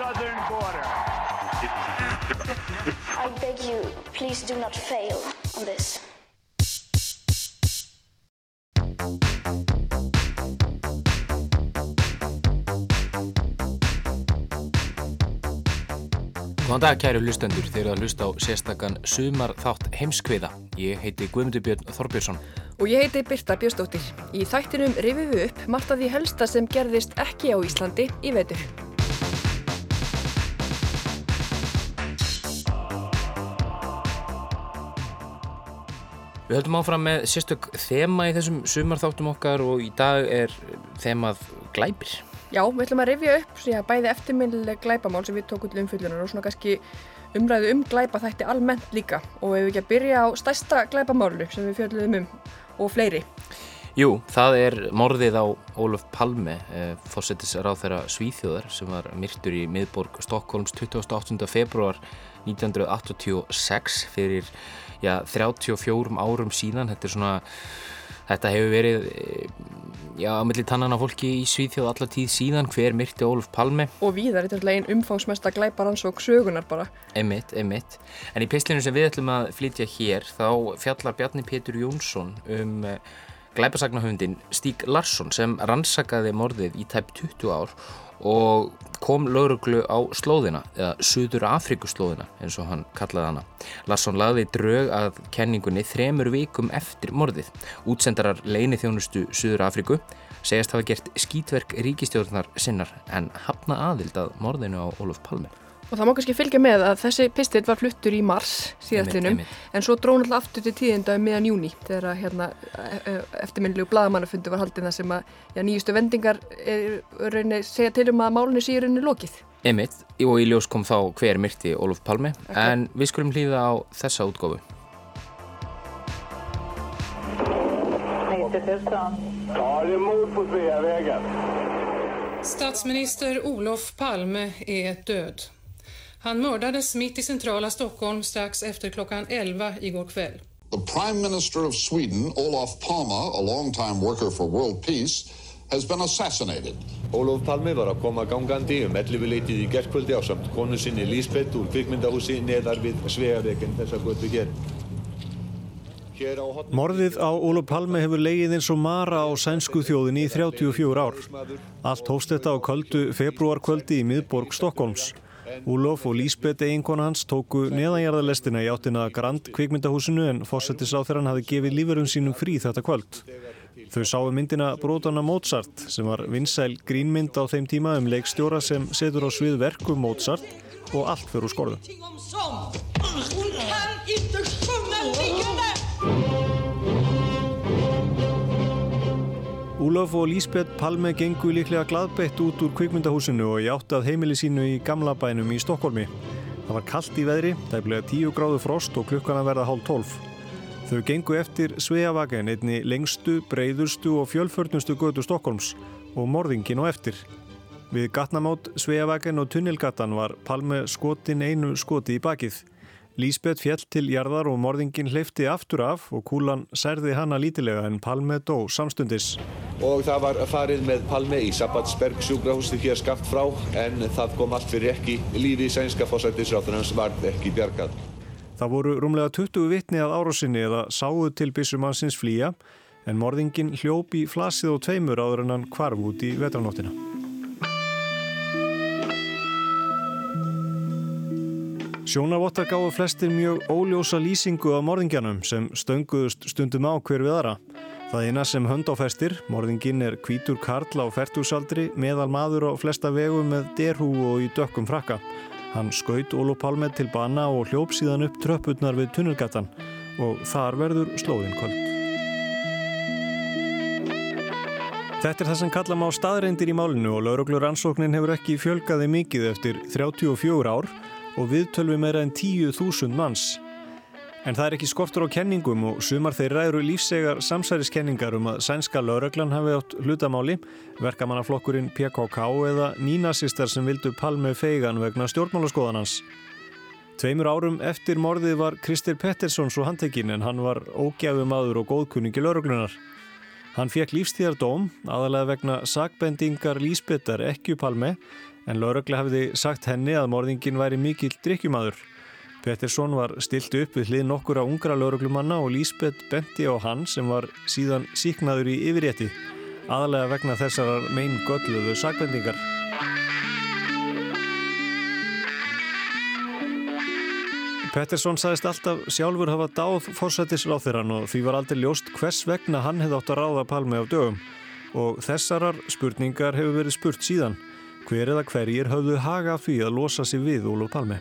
southern border. I beg you, please do not fail on this. Góðan dag kæru hlustendur þeir eru að hlusta á sérstakann Sumar þátt heimskviða. Ég heiti Guðmundur Björn Þorbjörnsson. Og ég heiti Birta Björnsdóttir. Í þættinum rifum við upp margt af því helsta sem gerðist ekki á Íslandi í vetur. Við höldum áfram með sérstök þema í þessum sumarþáttum okkar og í dag er þemað glæpir. Já, við ætlum að rifja upp já, bæði eftirminnileg glæpamál sem við tókum til umfyllunar og svona kannski umræðu um glæpa þætti almennt líka og við ekki að byrja á stærsta glæpamálu sem við fjöldum um og fleiri. Jú, það er morðið á Ólaf Palme, eh, fórsetisráð þeirra Svíþjóðar sem var myrtur í miðborg Stokkólms 28. februar 1986 fyrir já, 34 árum síðan. Þetta er svona, þetta hefur verið já, að milli tannan á fólki í Svíþjóð allar tíð síðan hver myrti Ólaf Palme. Og þetta er einn umfangsmesta glæparans og sögunar bara. Emitt, emitt. En í pislinu sem við ætlum að flytja hér þá fjallar Bjarni Pétur Jónsson um glæpasagnahöfundin Stík Larsson sem rannsakaði morðið í tæp 20 ár og kom lauruglu á slóðina, eða Suður Afrikuslóðina eins og hann kallaði hana. Larsson laði drög að kenningunni þremur vikum eftir morðið. Útsendarar leini þjónustu Suður Afriku segjast hafa gert skítverk ríkistjórnar sinnar en hafna aðild að morðinu á Ólaf Palme. Og það má kannski fylgja með að þessi pistill var fluttur í mars síðastlinum en svo dróð náttúrulega aftur til tíðinda um miðan júni þegar hérna, eftirminnlegu blagamannafundu var haldið það sem að já, nýjustu vendingar er, raunni, segja til um að málunni sé í rauninni lokið. Emitt, og í ljós kom þá hver myrti Ólaf Palme okay. en við skulum hlýða á þessa útgófu. Ta emot på Sveavägen. Statsminister Olof Palme är död. Han mördades mitt i centrala Stockholm strax efter klockan 11 igår kväll. The Prime Minister of Sweden, Olof Palme, a long-time worker for world peace, has been assassinated. Olof Palme var að koma gangandi um 11 leitið í gerðkvöldi á samt konu sinni Lísbeth úr kvikmyndahúsi neðar við Sveaveginn þessa götu hér. Morðið á Ólaf Palme hefur leigið eins og mara á sænsku þjóðinni í 34 ár. Allt hófst þetta á kvöldu februarkvöldi í miðborg Stokkólms. Úlof og Lísbeth eiginkona hans tóku neðanjarðarlestina í áttina Grand kvikmyndahúsinu en fósettisáþeran hafi gefið lífurum sínum frí þetta kvöld. Þau sáu myndina Bróðana Mozart sem var vinsæl grínmynd á þeim tíma um leikstjóra sem setur á svið verku Mozart og allt fyrir úr skorðu. Úlof og Lísbeth Palme gengu líklega gladbeitt út úr kvikmyndahúsinu og í átt að heimili sínu í gamla bænum í Stokkólmi. Það var kallt í veðri, tæplega 10 gráðu frost og klukkana verða hálf 12. Þau gengu eftir Sveavagen, einni lengstu, breyðurstu og fjölförnustu götu Stokkólms og morðingin og eftir. Við gatnamót Sveavagen og Tunnelgatan var Palme skotin einu skoti í bakið. Lísbeth fjell til jarðar og morðingin hleyfti aftur af og kúlan særði hana lítilega en Palme dó samstundis. Og það var farið með Palme í Sabbatsberg sjúkrahúsi hér skapt frá en það kom allt fyrir ekki. Lífi í sænska fósættisráttunans varð ekki bjargað. Það voru rúmlega 20 vitni að árásinni eða sáu til bissumansins flýja en morðingin hljópi flasið og tveimur áður en hann kvarf út í vetranóttina. Sjónavottar gáðu flestir mjög óljósa lýsingu af morðingjanum sem stönguðust stundum á hver við aðra. Það eina sem hönd á festir, morðingin er kvítur karl á fertúsaldri, meðal maður á flesta vegu með derhú og í dökkum frakka. Hann skaut Ólo Palme til bana og hljóp síðan upp tröpputnar við tunnelgatan og þar verður slóðin kvöld. Þetta er það sem kalla má staðreindir í málinu og lauruglur ansóknin hefur ekki fjölgaði mikið eftir 34 ár og viðtölvi meira en 10.000 manns. En það er ekki skortur á kenningum og sumar þeirra eru lífsegar samsæriskenningar um að sænska lauruglan hafi átt hlutamáli, verkamannaflokkurinn PKK eða nínasistar sem vildu palme feigan vegna stjórnmálaskoðanans. Tveimur árum eftir morðið var Kristir Pettersson svo handtekinn en hann var ógæfum aður og góðkunningi lauruglunar. Hann fekk lífstíðardóm, aðalega vegna sakbendingar Lísbetar ekki uppalme, en lauröglega hafiði sagt henni að morðingin væri mikill drikkjumadur. Pettersson var stilt upp við hlið nokkura ungra lauröglumanna og Lísbet benti á hann sem var síðan síknaður í yfirrétti, aðalega vegna þessar mein gölluðu sakbendingar. Pettersson sagðist alltaf sjálfur hafa dáð fórsættisráþirann og því var aldrei ljóst hvers vegna hann hefði átt að ráða Palmi á dögum og þessarar spurningar hefur verið spurt síðan hver eða hverjir höfðu haga því að losa sig við Ólof Palmi.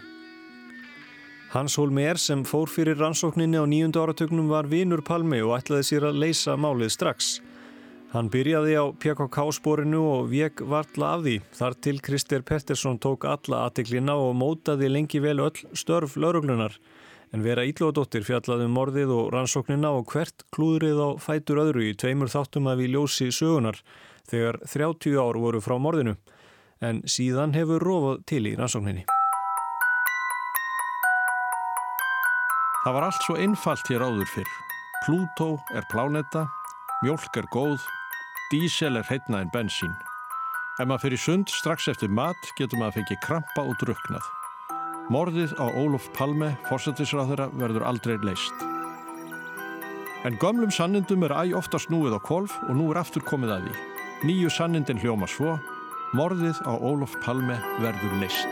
Hans Holmér sem fór fyrir rannsókninni á nýjundu áratögnum var vinur Palmi og ætlaði sér að leysa málið strax. Hann byrjaði á PKK-sporinu og vek varla af því. Þar til Krister Pettersson tók alla aðteklina og mótaði lengi vel öll störf lauruglunar. En vera íllóðdóttir fjallaði um morðið og rannsóknina og hvert klúðrið á fætur öðru í tveimur þáttum að við ljósi sögunar þegar 30 ár voru frá morðinu. En síðan hefur rofað til í rannsókninni. Það var allt svo einfalt hér áður fyrr. Plútó er plánetta, mjölk er góð Dísel er heitna en bensín. Ef maður fyrir sund strax eftir mat getur maður fengið krampa og druknað. Morðið á Óluf Palme, fórsættisráðara, verður aldrei leist. En gömlum sannindum er æg ofta snúið á kolf og nú er aftur komið að því. Nýju sannindin hljóma svo, morðið á Óluf Palme verður leist.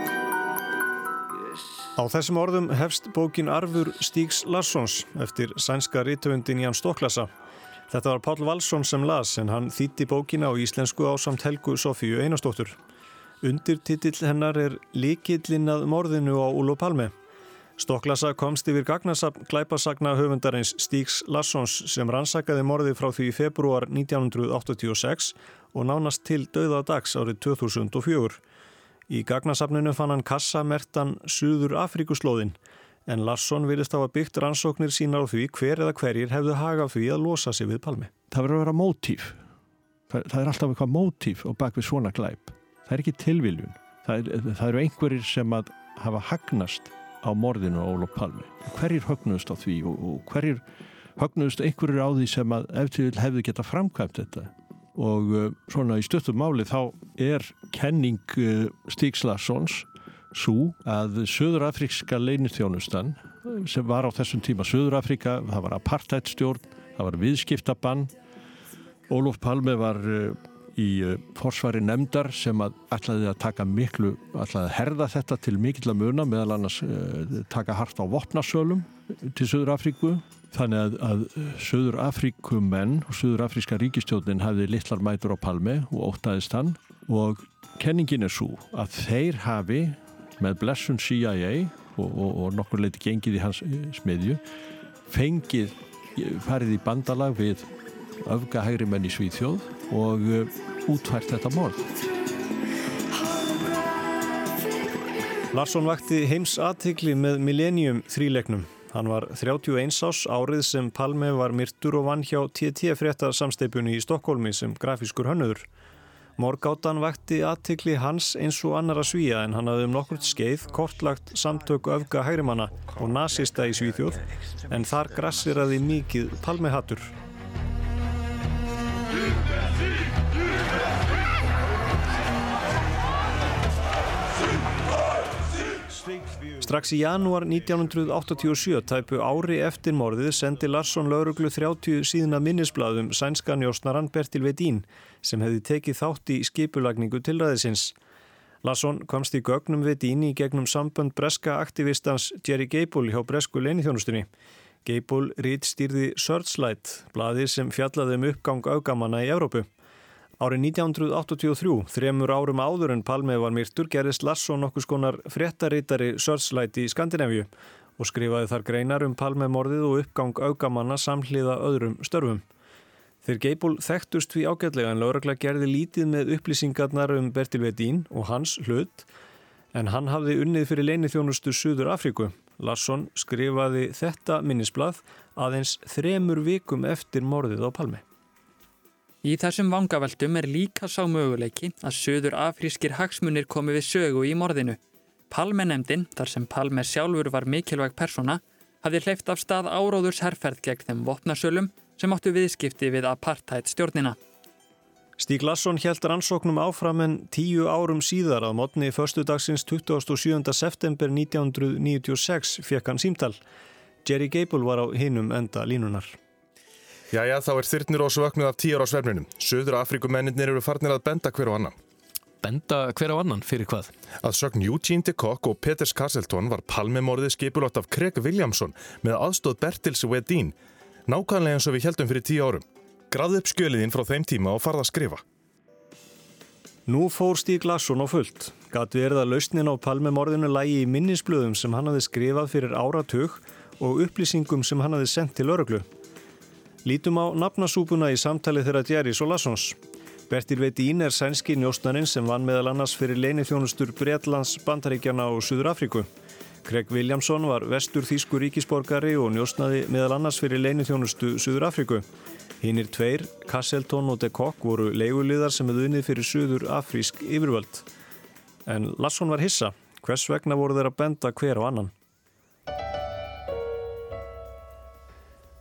Á þessum orðum hefst bókin Arfur Stígs Larssons eftir sænska rítöfundin Ján Stoklasa. Þetta var Pál Valsson sem las en hann þýtti bókina á íslensku á samt Helgu Sofíu Einarstóttur. Undirtitill hennar er Likillin að morðinu á Úlo Palme. Stokklasa komst yfir glæpasagna höfundarins Stígs Larssons sem rannsakaði morði frá því í februar 1986 og nánast til döða dags árið 2004. Í gagnasafninu fann hann kassamertan Suður Afrikuslóðin en Larsson virðist á að byggt rannsóknir sína á því hver eða hverjir hefðu hagað því að losa sig við Palmi. Það verður að vera mótíf. Það, það er alltaf eitthvað mótíf og bak við svona glæp. Það er ekki tilviljun. Það, það eru einhverjir sem hafa hagnast á morðinu á Ólof Palmi. Hverjir högnuðust á því og, og hverjir högnuðust einhverjir á því sem að eftir hefðu geta framkvæmt þetta. Og uh, svona í stöttum máli þá er kenning uh, Stígs Larssons svo að Suðurafrikska leinistjónustan sem var á þessum tíma Suðurafrika, það var apartheidstjórn, það var viðskiptabann Óluf Palme var uh, í uh, forsvari nefndar sem að ætlaði að taka miklu, ætlaði að herða þetta til mikill að muna meðal annars uh, taka hart á vopnasölum til Suðurafriku þannig að, að Suðurafrikumenn og Suðurafriska ríkistjónin hafði litlar mætur á Palme og ótaðist hann. Og kenningin er svo að þeir hafi með blessun CIA og, og, og nokkur leiti gengið í hans eh, smiðju fengið farið í bandalag við öfgahægri menn í Svíþjóð og útfært þetta morð. Larsson vakti heims aðtikli með Millennium þrílegnum. Hann var 31 ás árið sem Palme var myrtur og vann hjá TT frétta samsteipunni í Stokkólmi sem grafískur hönnuður. Morgáttan vakti aðtikli hans eins og annara svíja en hann hafði um nokkurt skeið kortlagt samtök öfga hægrimanna og nazista í Svíþjóð en þar grassiraði mikið palmehattur. Strax í janúar 1987, tæpu ári eftir morðið, sendi Larsson lauruglu 30 síðuna minnisbladum sænskan jósnaran Bertil Vedín sem hefði tekið þátt í skipulagningu tilræðisins. Larsson komst í gögnum Vedín í gegnum sambönd breska aktivistans Jerry Gable hjá bresku leinithjónustunni. Gable rít stýrði Searchlight, blaði sem fjallaði um uppgang augamanna í Evrópu. Árið 1983, þremur árum áður en Palme var myrtur, gerðist Larsson nokkus konar fréttarítari Searchlight í Skandinavíu og skrifaði þar greinar um Palme morðið og uppgang augamanna samhliða öðrum störfum. Þeir Geibul þekktust við ágætlega en lauragla gerði lítið með upplýsingarnar um Bertil Vedín og hans hlut en hann hafði unnið fyrir leini þjónustu Suður Afríku. Larsson skrifaði þetta minnisblad aðeins þremur vikum eftir morðið á Palmi. Í þessum vangaveltum er líka sá möguleiki að Suður Afrískir hagsmunir komi við sögu í morðinu. Palmenemdin, þar sem Palme sjálfur var mikilvæg persona, hafði hleyft af stað áróðurs herrferð gegn þeim vopnasölum sem áttu viðskipti við apartheid stjórnina. Stíg Larsson held rannsóknum áfram en tíu árum síðar að mótni förstu dagsins 27. september 1996 fekk hann símtal. Jerry Gable var á hinum enda línunar. Jæja, þá er þyrnir og svöknuð af tíur á svefninum. Söður Afrikumennir eru farnir að benda hver og annan. Benda hver á annan fyrir hvað? Að sögn Eugene de Kock og Peters Castleton var palmemorðið skipulótt af Craig Williamson með aðstóð Bertils Wedin nákvæmlega eins og við heldum fyrir tíu árum. Grafði upp skjöliðinn frá þeim tíma og farða að skrifa. Nú fór Stíg Larsson á fullt. Gat verið að lausnin á palmemorðinu lægi í minnisblöðum sem hann hafi skrifað fyrir áratug og upplýsingum sem hann hafi sendt til öruglu. Lítum á nafnasúpuna í samtali þeirra Djerris og Lassons. Bertil Veitín er sænski njóstnarinn sem vann meðal annars fyrir leinithjónustur Breitlands, Bandaríkjana og Suður Afríku. Craig Williamson var vestur þýsku ríkisborgari og njóstnaði meðal annars fyrir leinithjónustu Suður Afriku. Hinnir tveir, Castleton og de Kock, voru leiguliðar sem hefði unnið fyrir Suður Afrísk yfirvöld. En Lasson var hissa. Hvers vegna voru þeir að benda hver á annan?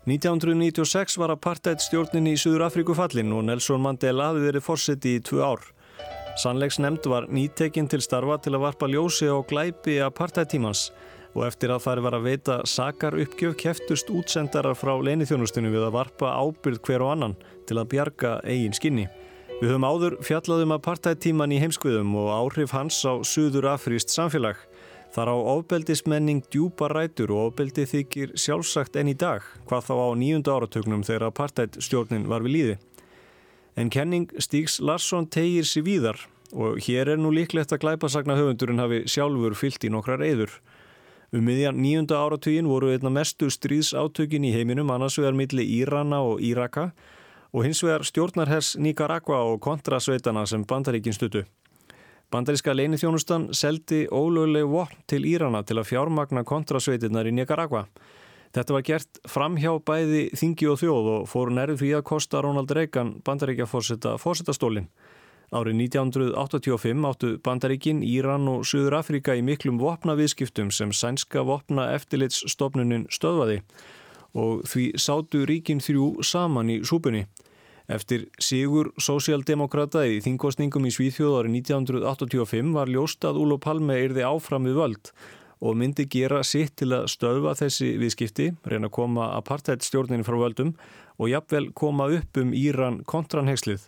1996 var apartheid stjórnin í Suður Afríku fallin og Nelson Mandela hafði verið fórseti í tvu ár. Sannleiksnemnd var nýtekinn til starfa til að varpa ljósi á glæpi apartheidtímans og eftir að það var að veita sakar uppgjöf keftust útsendarar frá leinithjónustinu við að varpa ábyrð hver og annan til að bjarga eigin skinni. Við höfum áður fjallaðum apartheidtíman í heimskviðum og áhrif hans á suður afríst samfélag. Þar á ofbeldismenning djúpa rætur og ofbeldi þykir sjálfsagt enn í dag, hvað þá á nýjunda áratögnum þegar apartheidstjórnin var við líði. En kenning Stígs Larsson tegir sér víðar og hér er nú líklegt að glæpasagna höfundurinn hafi sjálfur fyllt í nokkrar eður. Um miðjan nýjunda áratugin voru einna mestu stríðsátökin í heiminum annars vegar milli Írana og Íraka og hins vegar stjórnarhers Nicaragua og kontrasveitana sem bandaríkin stuttu. Bandaríska leinithjónustan seldi ólögleg vopn til Írana til að fjármagna kontrasveitinnar í Nicaragua. Þetta var gert fram hjá bæði þingi og þjóð og fór nærið fyrir að kosta Ronald Reagan bandaríkja fórseta fórsetastólinn. Árið 1985 áttu bandaríkin, Íran og Suður Afrika í miklum vopnaviðskiptum sem sænska vopna eftirlitsstofnunin stöðvaði og því sátu ríkin þrjú saman í súpunni. Eftir sigur sósialdemokrata í þingkostningum í Svíþjóð árið 1985 var ljóst að Úlo Palme erði áfram við völd og myndi gera sitt til að stöðva þessi viðskipti, reyna að koma apartheidstjórninni frá völdum og jafnvel koma upp um Íran kontranhegslið.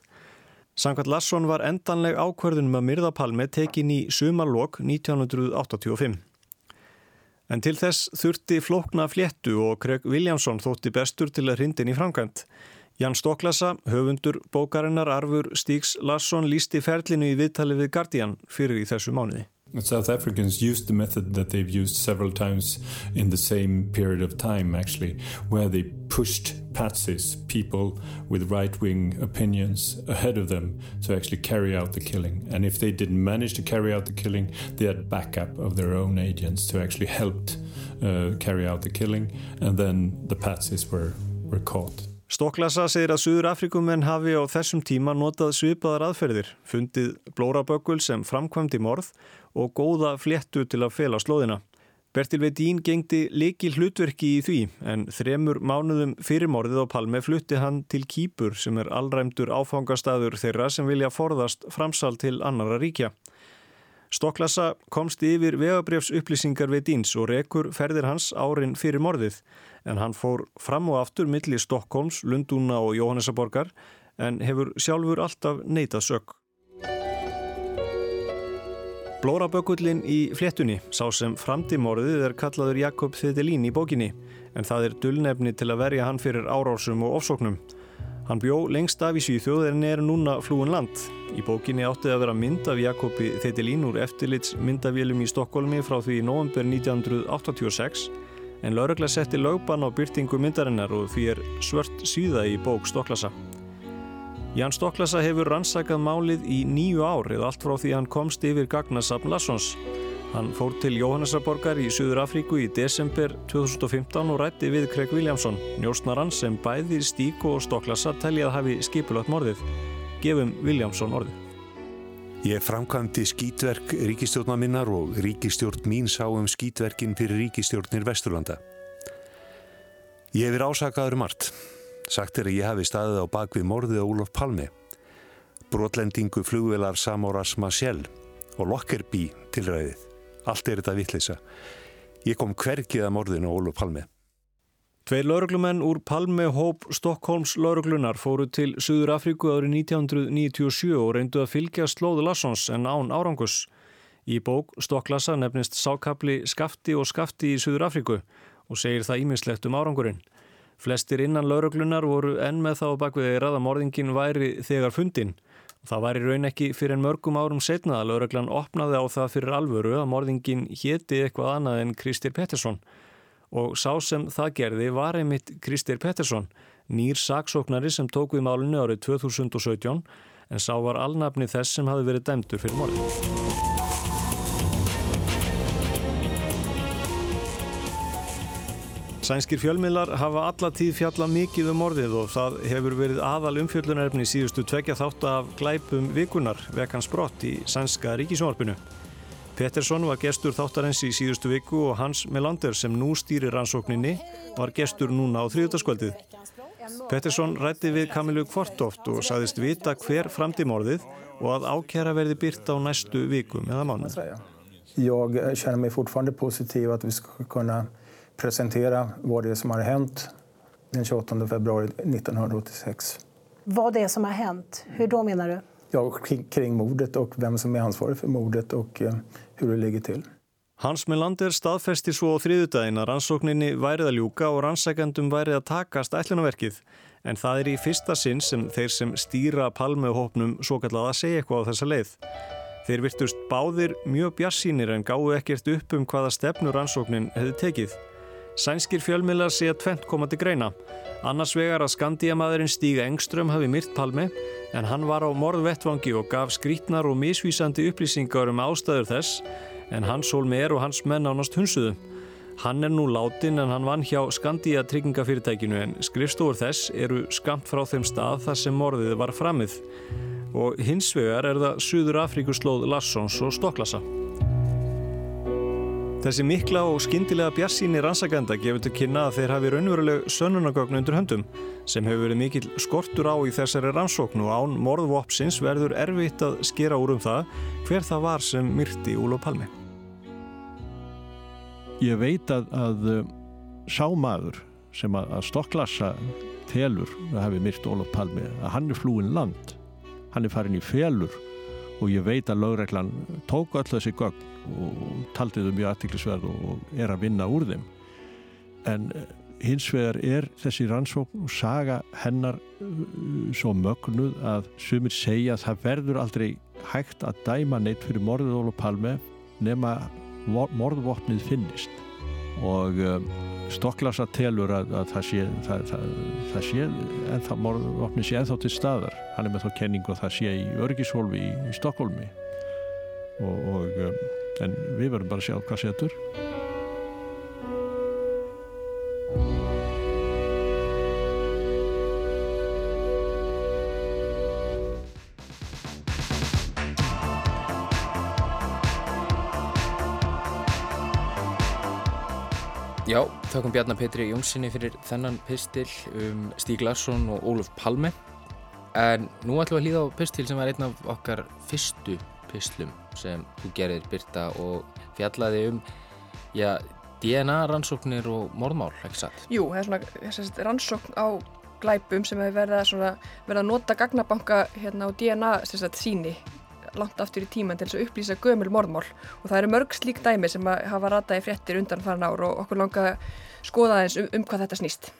Sankvært Larsson var endanleg ákverðunum að myrðapalmi tekin í sumarlokk 1985. En til þess þurfti flókna fléttu og Craig Williamson þótti bestur til að hrindin í framkvæmt. Jan Stoklasa, höfundur bókarinnar Arfur Stígs Larsson lísti ferlinu í viðtali við Guardian fyrir í þessu mánuði. South Africans used the method that they've used several times in the same period of time, actually, where they pushed patsies, people with right wing opinions, ahead of them to actually carry out the killing. And if they didn't manage to carry out the killing, they had backup of their own agents to actually help uh, carry out the killing, and then the patsies were, were caught. Stokklasa segir að Suður Afrikumenn hafi á þessum tíma notað svipaðar aðferðir, fundið blóraböggul sem framkvæmdi morð og góða fléttu til að fela slóðina. Bertil Vedín gengdi leikil hlutverki í því en þremur mánuðum fyrirmorðið á Palme flutti hann til Kýpur sem er allræmdur áfangastæður þeirra sem vilja forðast framsal til annara ríkja. Stokklasa komst yfir vegabrjöfs upplýsingar Vedíns og rekur ferðir hans árin fyrir morðið en hann fór fram og aftur millir Stokkólms, Lundúna og Jóhannesaborgar en hefur sjálfur alltaf neitað sökk. Blórabökullin í fléttunni, sá sem framtímorðið er kallaður Jakob Þedelín í bókinni, en það er dullnefni til að verja hann fyrir árásum og ofsóknum. Hann bjó lengst af í Svíþjóð en er núna flúin land. Í bókinni áttið að vera mynd af Jakobi Þedelín úr eftirlits myndavélum í Stokkólmi frá því í november 1986, en laurugla setti lögban á byrtingu myndarinnar og því er svört síða í bók Stokklasa. Ján Stokklasa hefur rannsakað málið í nýju ár eða allt frá því hann komst yfir gagnasafn Lassons. Hann fór til Jóhannesarborgar í Suður Afríku í desember 2015 og rætti við Craig Williamson, njósnarann sem bæði Stík og Stokklasa teljað hafi skipulagt morðið. Gefum Williamson orðið. Ég framkvæmdi skítverk ríkistjórna minnar og ríkistjórn mín sá um skítverkin fyrir ríkistjórnir Vesturlanda. Ég hefur ásakaður um margt. Sagt er að ég hafi staðið á bakvið morðið á Úlof Palmi, brotlendingu flugvelar Samoras Marcel og Lockerbie tilræðið. Allt er þetta vittlisa. Ég kom hverkið að morðinu Ólu Palmi. Tveir lauruglumenn úr Palme Hóp Stokkólms lauruglunar fóru til Suður Afríku árið 1997 og reyndu að fylgja slóðu Lassons en án árangus. Í bók Stokklassa nefnist sákapli Skafti og Skafti í Suður Afríku og segir það ímislegt um árangurinn. Flestir innan lauruglunar voru enn með þá bakvið eirað að morðingin væri þegar fundin. Það var í raun ekki fyrir en mörgum árum setna að lauruglan opnaði á það fyrir alvöru að morðingin héti eitthvað annað en Kristir Pettersson og sá sem það gerði var einmitt Kristir Pettersson, nýr saksóknari sem tók við málunni árið 2017 en sá var alnafni þess sem hafi verið dæmdur fyrir morðin. Sænskir fjölmiðlar hafa alla tíð fjalla mikið um orðið og það hefur verið aðal umfjöllunarefni síðustu tvekja þátt af glæpum vikunar vekans brott í sænska ríkisjónvarpinu. Pettersson var gestur þáttarins í síðustu viku og Hans Melander sem nú stýrir rannsókninni var gestur núna á þriðutaskvöldið. Pettersson rætti við Kamilu Kvortoft og sagðist vita hver framtímorðið og að ákjæra verði byrt á næstu vikum eða mánu. Ég känner mig fortfarande positiv att vi ska kunna presentera vad det är som har hänt den 28 februari 1986. Vad det är som har hänt? Hur då menar du? Ja, kring, kring mordet och vem som är ansvarig för mordet och uh, hur det ligger till. Hans Melander staðfesti svo á þriðudaginn að rannsókninni værið að ljúka og rannsækjandum værið að takast ætlunaverkið en það er í fyrsta sinn sem þeir sem stýra palmehópnum svo kallað að segja eitthvað á þessa leið. Þeir virtust báðir mjög bjassínir en gáðu ekkert upp um hvaða stefnu rannsóknin hefði tekið. Sænskir fjölmiðlar sé að tvent koma til greina. Annars vegar að skandíamaðurinn Stíga Engström hafi myrt Palmi en hann var á morðvettvangi og gaf skrítnar og misvísandi upplýsingar um ástæður þess en hans hólmeir og hans menn ánast hunsuðu. Hann er nú látin en hann vann hjá Skandíja tryggingafyrirtækinu en skrifstofur þess eru skamt frá þeim stað þar sem morðið var framið og hins vegar er það Suður Afríkuslóð Lassons og Stokklasa. Þessi mikla og skindilega bjassíni rannsakenda gefur til kynna að þeir hafi raunveruleg sönnunagögn undir höndum sem hefur verið mikil skortur á í þessari rannsóknu og án morðvopsins verður erfitt að skera úr um það hver það var sem myrti Úlof Palmi. Ég veit að, að uh, sámaður sem að, að stokklassa telur að hafi myrt Ólof Palmi að hann er flúin land, hann er farin í felur og ég veit að lögreglan tók öll þessi gögn og taldi þau mjög aðtiklisverð og er að vinna úr þeim. En eh, hins vegar er þessi rannsókn og saga hennar eh, svo mögnuð að sumir segja að það verður aldrei hægt að dæma neitt fyrir morðið Ólof Palme nema morðvopnið finnist. Og um, Stokklasa telur að, að það sé það, það, það sé en það morðvopnið sé enþá til staðar. Hann er með þá kenningu að það sé í örgishólfi í, í Stokkólmi og, og um, en við verðum bara að sjá hvað setur þakkum Bjarnar Petri Jónssoni fyrir þennan pistil um Stíg Larsson og Óluf Palme en nú ætlum við að hlýða á pistil sem var einn af okkar fyrstu pislum sem þú gerir Birta og fjallaði um já, DNA rannsóknir og morðmál, ekki satt? Jú, það er svona þessi, rannsókn á glæpum sem hefur verið, verið að nota gagnabanka hérna, á DNA síni langt aftur í tíman til þess að upplýsa gömul morðmál og það eru mörg slík dæmi sem hafa rataði fréttir undan farin ár og okkur langa skoða eins um, um hvað þetta snýst.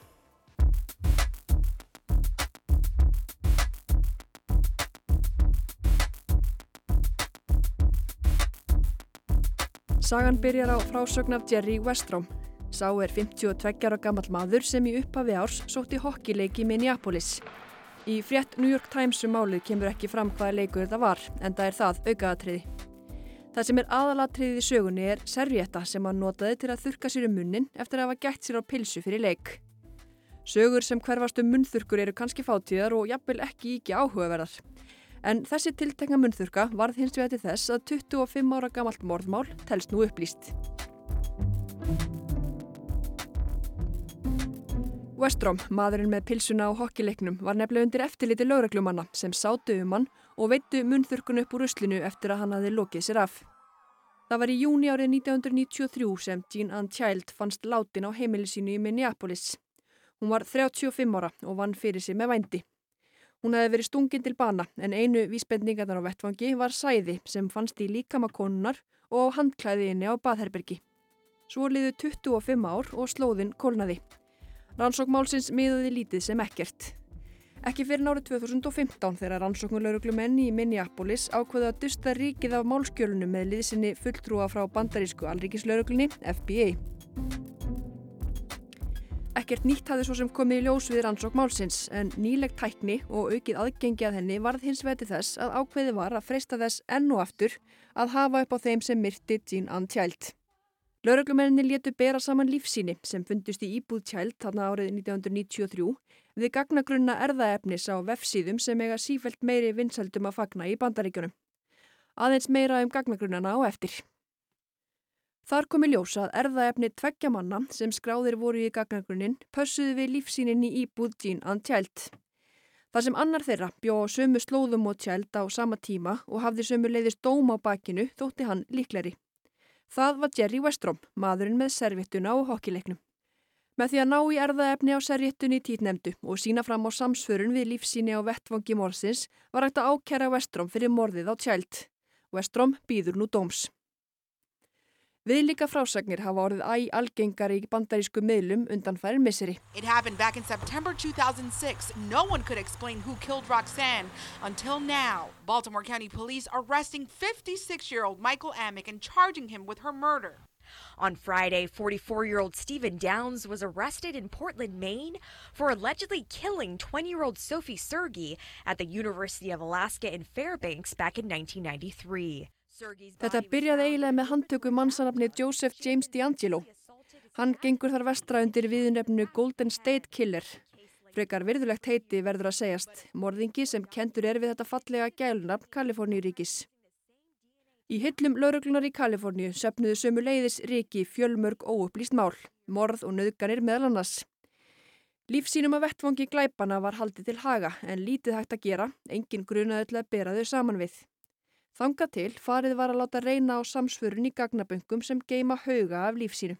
Sagan byrjar á frásögn af Jerry Westróm. Sá er 52 ára gammal maður sem í upphafi árs sótti hokkileiki í Minneapolis. Í frétt New York Times um málið kemur ekki fram hvaða leikur þetta var, en það er það aukaðatriði. Það sem er aðalatriðið í sögunni er servietta sem hann notaði til að þurka sér um munnin eftir að hafa gætt sér á pilsu fyrir leik. Sögur sem hverfast um munnþurkur eru kannski fátíðar og jafnvel ekki ekki áhugaverðar. En þessi tiltekna munnþurka varð hins vegar til þess að 25 ára gamalt morðmál telst nú upplýst. Westrom, maðurinn með pilsuna á hokkileiknum, var nefnilega undir eftirliti lögreglumanna sem sátu um hann og veittu munnþurkun upp úr uslinu eftir að hann hafi lokið sér af. Það var í júni árið 1993 sem Jean Ann Child fannst látin á heimili sínu í Minneapolis. Hún var 35 ára og vann fyrir sig með vændi. Hún hefði verið stungin til bana en einu vísbendingarnar á vettfangi var sæði sem fannst í líkamakonunar og á handklæðinni á baðherbergi. Svo liðu 25 ár og slóðin kólnaði. Rannsókmálsins miðaði lítið sem ekkert. Ekki fyrir nárið 2015 þegar rannsóknulöruglumenn í Minneapolis ákveða að dusta ríkið af málskjölunum með liðsinni fulltrúa frá bandarísku alríkislöruglunni FBA. Ekkert nýtt hafði svo sem komið í ljós við rannsókmálsins en nýleg tækni og aukið aðgengi að henni varð hins veti þess að ákveði var að freysta þess enn og aftur að hafa upp á þeim sem myrti Jean Ann Child. Löruglumenninni létu bera saman lífsíni sem fundust í íbúð Child þarna árið 1993 við gagnagrunna erðaefnis á vefsíðum sem eiga sífælt meiri vinsældum að fagna í bandaríkjunum. Aðeins meira um gagnagrunnana á eftir. Þar komi ljósa að erðaefni tveggja manna sem skráðir voru í gagnagrunnin pössuði við lífsínin í Jean Ann Child. Það sem annar þeirra bjó á sömu slóðum og Child á sama tíma og hafði sömu leiðist dóm á bakinu þótti hann líkleri. Það var Jerry Westrom, maðurinn með serviettuna og hokkileiknum. Með því að ná í erðaefni á serjettunni títnemdu og sína fram á samsförun við lífsíni á vettvangi morsins var hægt að ákjæra Westrom fyrir morðið á Child. Westrom býður nú dóms. Viðlíka frásagnir hafa orðið æg algengari í bandarísku miðlum undan færin misseri. It happened back in September 2006. No one could explain who killed Roxanne until now. Baltimore County Police arresting 56-year-old Michael Amick and charging him with her murder. On Friday, 44 year old Stephen Downs was arrested in Portland, Maine for allegedly killing 20 year old Sophie Sergey at the University of Alaska in Fairbanks back in 1993. Þetta byrjaði eiginlega með handtöku mannsanafni Joseph James D'Angelo. Hann gengur þar vestra undir viðnefnu Golden State Killer. Frekar virðulegt heiti verður að segjast, morðingi sem kentur er við þetta fallega gælunafn Kaliforníuríkis. Í hyllum lauruglunar í Kaliforníu söpnuðu sömu leiðis ríki fjölmörg óupplýst mál, morð og nöðganir meðal annars. Lífsínum að vettvangi glæpana var haldið til haga en lítið hægt að gera, engin grunaði til að bera þau saman við. Þanga til farið var að láta reyna á samsvörun í gagnaböngum sem geima hauga af lífsínu.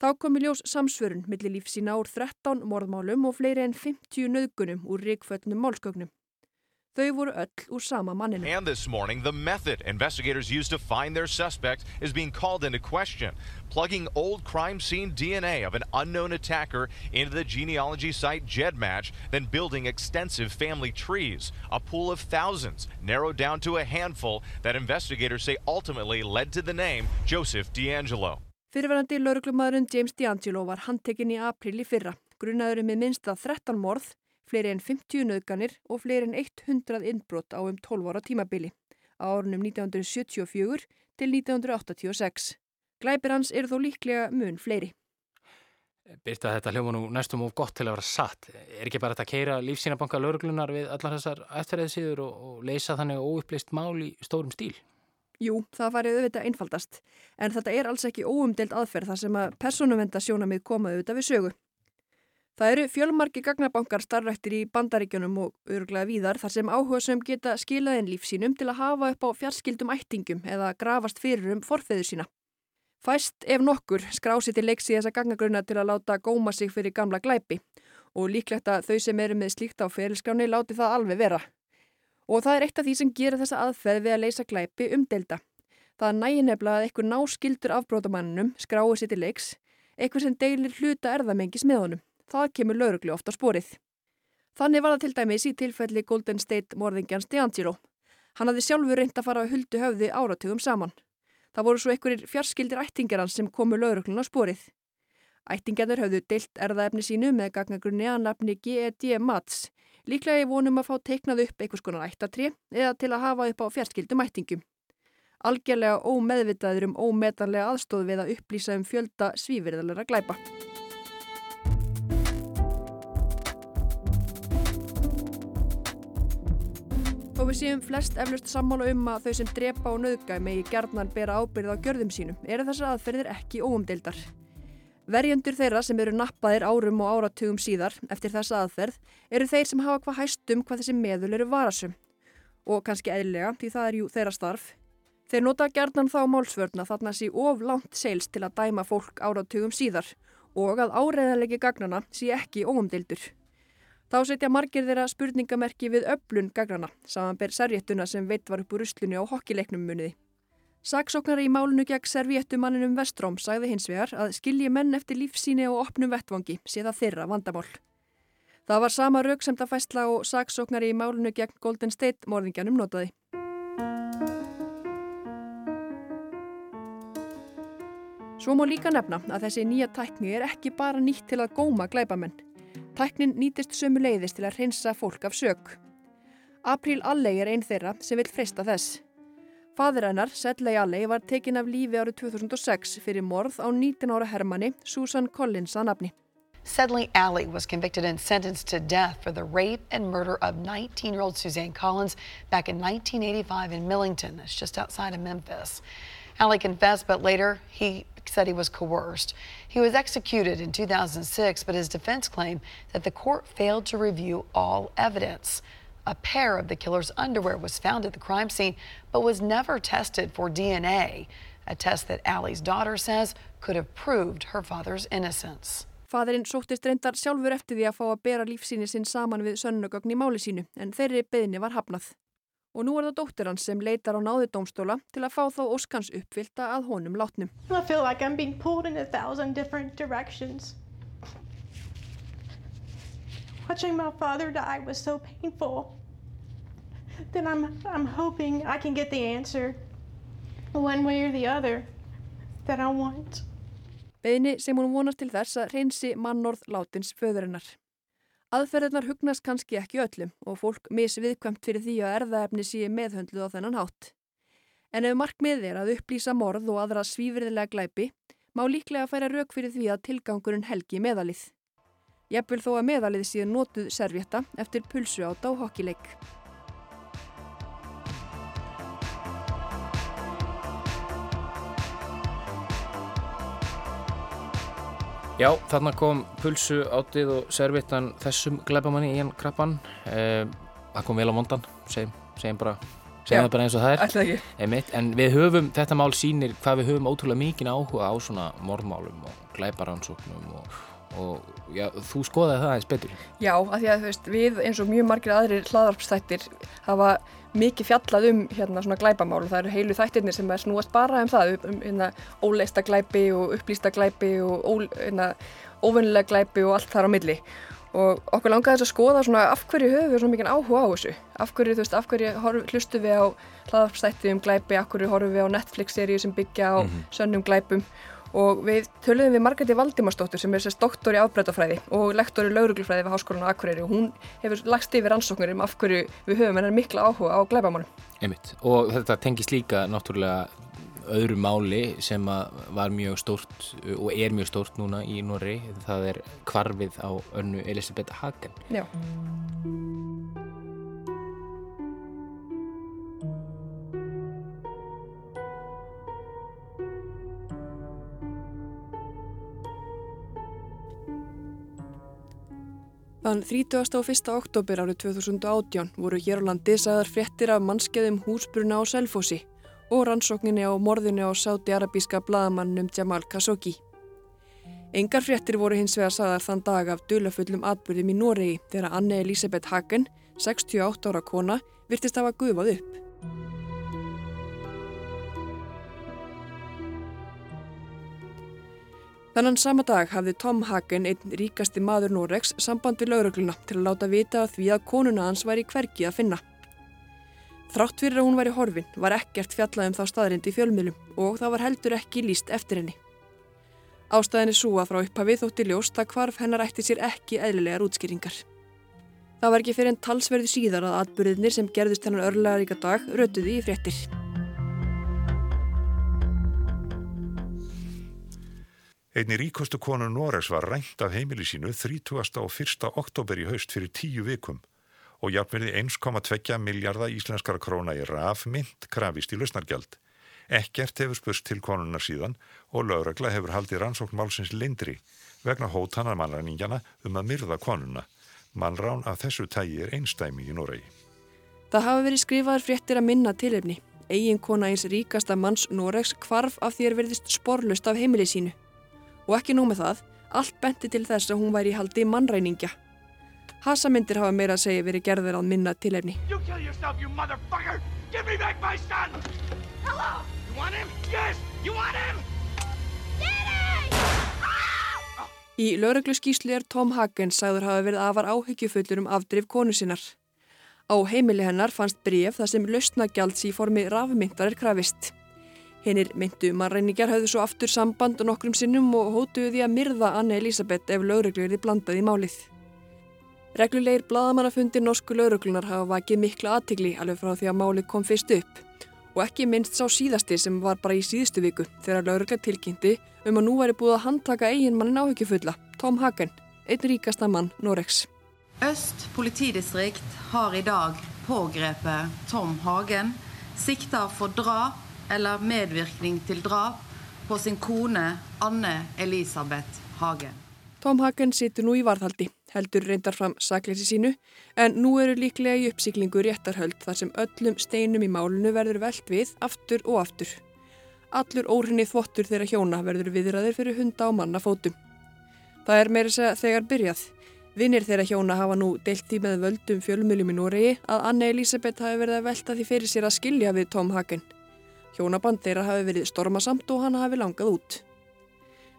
Þá komi ljós samsvörun millir lífsína úr 13 morðmálum og fleiri en 50 nöðgunum úr ríkföllnum málskögnum. Þau voru öll úr sama manninu. And this morning, the method investigators used to find their suspect is being called into question, plugging old crime scene DNA of an unknown attacker into the genealogy site GEDmatch, then building extensive family trees. A pool of thousands, narrowed down to a handful that investigators say ultimately led to the name Joseph D'Angelo. Fyrirverandi lauruglumadurinn James D'Angelo var handtekinn í april í fyrra. Grunaðurinn með minnsta 13 morð fleiri en 50 nöðganir og fleiri en 100 innbrott á um 12 ára tímabili á árunum 1974 til 1986. Glæpir hans eru þó líklega mun fleiri. Byrta þetta hljóma nú næstum og gott til að vera satt. Er ekki bara þetta að keira lífsínabanka lauruglunar við allar þessar eftirreðsíður og, og leysa þannig óupplist mál í stórum stíl? Jú, það farið auðvitað einfaldast. En þetta er alls ekki óumdelt aðferð þar sem að personuvenda sjónamið koma auðvitað við sögu. Það eru fjölmarki gagnabankar starfrættir í bandaríkjunum og öruglega víðar þar sem áhuga sem geta skilaðin lífsínum til að hafa upp á fjarskildum ættingum eða grafast fyrir um forfeður sína. Fæst ef nokkur skrási til leiks í þessa gagnagruna til að láta góma sig fyrir gamla glæpi og líklegt að þau sem eru með slíkt á ferilskráni láti það alveg vera. Og það er eitt af því sem gerir þessa aðferð við að leysa glæpi umdelda. Það nægir nefnilega að einhver náskildur afbrótamannunum skrái sér til leiks, einhver sem deilir hluta erðamengis með honum. Það kemur lauruglu ofta spórið. Þannig var það til dæmis í tilfelli Golden State morðingjans D'Angelo. Hann hafði sjálfur reynd að fara að huldu höfði áratugum saman. Það voru svo einhverjir fjarskildir ættingar hans sem komu lauruglun á spórið. Ættingarnir höfðu deilt erðaefni sínu með gagnagrunni að nafni GED Mats, líklega í vonum að fá teiknað upp einhvers konar ættatri eða til að hafa upp á fjarskildum ættingum. Algjörlega ómeðvitaður um ómetanlega aðstóð við að upplýsa um fjölda svífyrðalara glæpa. Og við séum flest eflust sammála um að þau sem drepa og nöðgæ megi gerðnan bera ábyrð á gjörðum sínum eru þessar aðferðir ekki óumdeildar. Verjendur þeirra sem eru nappaðir árum og áratugum síðar eftir þessa aðferð eru þeir sem hafa hvað hæstum hvað þessi meðul eru varasum. Og kannski eðlega, því það er jú þeirra starf. Þeir nota gerðnan þá málsvörna þarna sé of langt seils til að dæma fólk áratugum síðar og að áreiðanlegi gagnana sé ekki óumdeildur. Þá setja margir þeirra spurningamerki við öflun gagnana, samanber servéttuna sem veitt var upp úr ruslunni á hokkileiknum muniði. Saksóknari í málunu gegn servéttumanninum Vestróm sagði hins vegar að skilji menn eftir lífsíni og opnum vettvangi sé það þeirra vandamál. Það var sama rauksemta fæsla og saksóknari í málunu gegn Golden State morðingjanum notaði. Svo má líka nefna að þessi nýja tækni er ekki bara nýtt til að góma glæbamenn. Tæknin nýtist sömu leiðist til að hreinsa fólk af sög. April Alley er einn þeirra sem vil freysta þess. Fadir hennar, Sedley Alley, var tekin af lífi árið 2006 fyrir morð á 19 ára hermanni Susan Collins að nafni. Sedley Alley was convicted and sentenced to death for the rape and murder of 19-year-old Suzanne Collins back in 1985 in Millington, that's just outside of Memphis. Alley confessed, but later he said he was coerced. He was executed in 2006, but his defense claimed that the court failed to review all evidence. A pair of the killer's underwear was found at the crime scene, but was never tested for DNA, a test that Allie's daughter says could have proved her father's innocence. Fadurinn sóttist reyndar sjálfur eftir því að fá að bera lífsíni sinn saman við sönnugögn í máli sínu, en þeirri beðni var hafnað. Og nú er það dóttir hans sem leitar á náði dómstóla til að fá þá óskans uppfylta að honum látnum. I feel like I'm being pulled in a thousand different directions. Watching my father die was so painful that I'm, I'm hoping I can get the answer one way or the other that I want. Beðni sem hún vonast til þess að reynsi mannorð látins föðurinnar. Aðferðarnar hugnast kannski ekki öllum og fólk misviðkvæmt fyrir því að erðaefni sé meðhöndluð á þennan hátt. En ef markmið er að upplýsa morð og aðra svífriðilega glæpi, má líklega færa rauk fyrir því að tilgangurinn helgi meðalið. Jafnvel þó að meðalið síðan notuð servjetta eftir pulsu á hokkileik. Já, þarna kom pulsu átið og servittan þessum glæbamanni í hann krabban. Eh, það kom vel á mondan, segjum, segjum bara, segjum það bara eins og það er. Alltaf ekki. Einmitt. En við höfum, þetta mál sýnir hvað við höfum ótrúlega mikið áhuga á svona morðmálum og glæbaransóknum og, og já, þú skoðaði það eins betur. Já, af því að þú veist, við eins og mjög margir aðrir hlaðarpstættir hafa mikið fjallað um hérna svona glæbamál og það eru heilu þættirnir sem er snúast bara um það um hérna óleista glæbi og upplýsta glæbi og ó, hérna óvinnilega glæbi og allt þar á milli. Og okkur langaði þess að skoða svona af hverju höfum við svona mikið áhuga á þessu? Af hverju, þú veist, af hverju horf, hlustu við á hlaðarpstætti um glæbi, af hverju horfum við á Netflix-seríu sem byggja á mm -hmm. sönnum glæbum og við töluðum við Margreti Valdimarsdóttur sem er sérst doktor í afbreytafræði og lektor í lauruglufræði við Háskólan á Akureyri og hún hefur lagst yfir rannsóknir um af hverju við höfum hennar mikla áhuga á glæbamálum. Einmitt. Og þetta tengist líka náttúrulega öðru máli sem var mjög stórt og er mjög stórt núna í Norri, það er kvarfið á önnu Elisabeth Hagen. Já. Þann 30. og 1. oktober árið 2018 voru hér á landi sagðar fréttir af mannskeðum húsbruna á Selfossi og rannsókninni á morðinu á sáti-arabíska bladamannum Jamal Khashoggi. Engar fréttir voru hins vegar sagðar þann dag af dulafullum atbyrðum í Noregi þegar Anne Elisabeth Hagen, 68 ára kona, virtist hafa gufað upp. Þannan sama dag hafði Tom Hagen, einn ríkasti maður Noregs, samband við laurugluna til að láta vita að því að konuna hans væri hvergi að finna. Þrátt fyrir að hún væri horfin var ekkert fjallað um þá staðrind í fjölmiðlum og það var heldur ekki líst eftir henni. Ástæðin svo að frá upphafi þótti ljóst að hvarf hennar ætti sér ekki eðlilegar útskýringar. Það var ekki fyrir en talsverði síðar að atbyrðinir sem gerðist hennar örlega ríka dag rötuði í fréttir. Einni ríkostu konu Noregs var rænt af heimili sínu 30. og 1. oktober í haust fyrir tíu vikum og jafnverði 1,2 miljardar íslenskara króna í rafmynd krafist í lausnargjald. Ekkert hefur spurst til konunnar síðan og lögregla hefur haldið rannsókn málsins lindri vegna hótanar mannræningjana um að myrða konuna. Mannrán af þessu tægi er einstæmi í Noregi. Það hafa verið skrifaður fréttir að minna tilefni. Egin kona eins ríkasta manns Noregs kvarf af því er verðist sporlust af heimili sínu. Og ekki nóg með það, allt benti til þess að hún væri í haldi mannræningja. Hasamyndir hafa meira að segja verið gerðir að minna kill yourself, you motherfucker! Give me back my son! Hello! You want him? Yes! You want him? Í lauruglu skýslu er Tom Hagen sagður hafa verið afar áhyggjufullur um afdrif konu sinnar. Á heimili hennar fannst bref þar sem lausnagjalds í formi rafmyndar er krafist. Hinnir myndu mannreiningar höfðu svo aftur samband og nokkrum sinnum og hótuðu því að myrða Anne Elisabeth ef lauruglu erði blandað í málið. Reglulegir bladamannafundir norsku lauruglunar hafa vakið mikla aðtigli alveg frá því að málið kom fyrst upp og ekki minnst sá síðasti sem var bara í síðustu viku þegar laurugla tilkynnti um að nú væri búið að handtaka eigin mannin áhyggjufulla, Tom Hagen, einn ríkasta mann Noregs. Øst politidistrikt har i dag pågrepet Tom Hagen, sikter for drap eller medvirkning til drap på sin kone Anne Elisabeth Hagen. Tom Hagen situr nú í varðhaldi, heldur reyndar fram sakleysi sínu, en nú eru líklega í uppsýklingu réttarhöld þar sem öllum steinum í málunu verður velt við aftur og aftur. Allur óhrinni þvottur þeirra hjóna verður viðraðir fyrir hunda og manna fótum. Það er meira segja þegar byrjað. Vinnir þeirra hjóna hafa nú deilt í með völdum fjölmjöljum í Noregi að Anne Elisabeth hafi verið að velta því fyrir sér að skilja við Tom Hagen. Hjónaband þeirra hafi verið stormasamt og hann hafi langað út.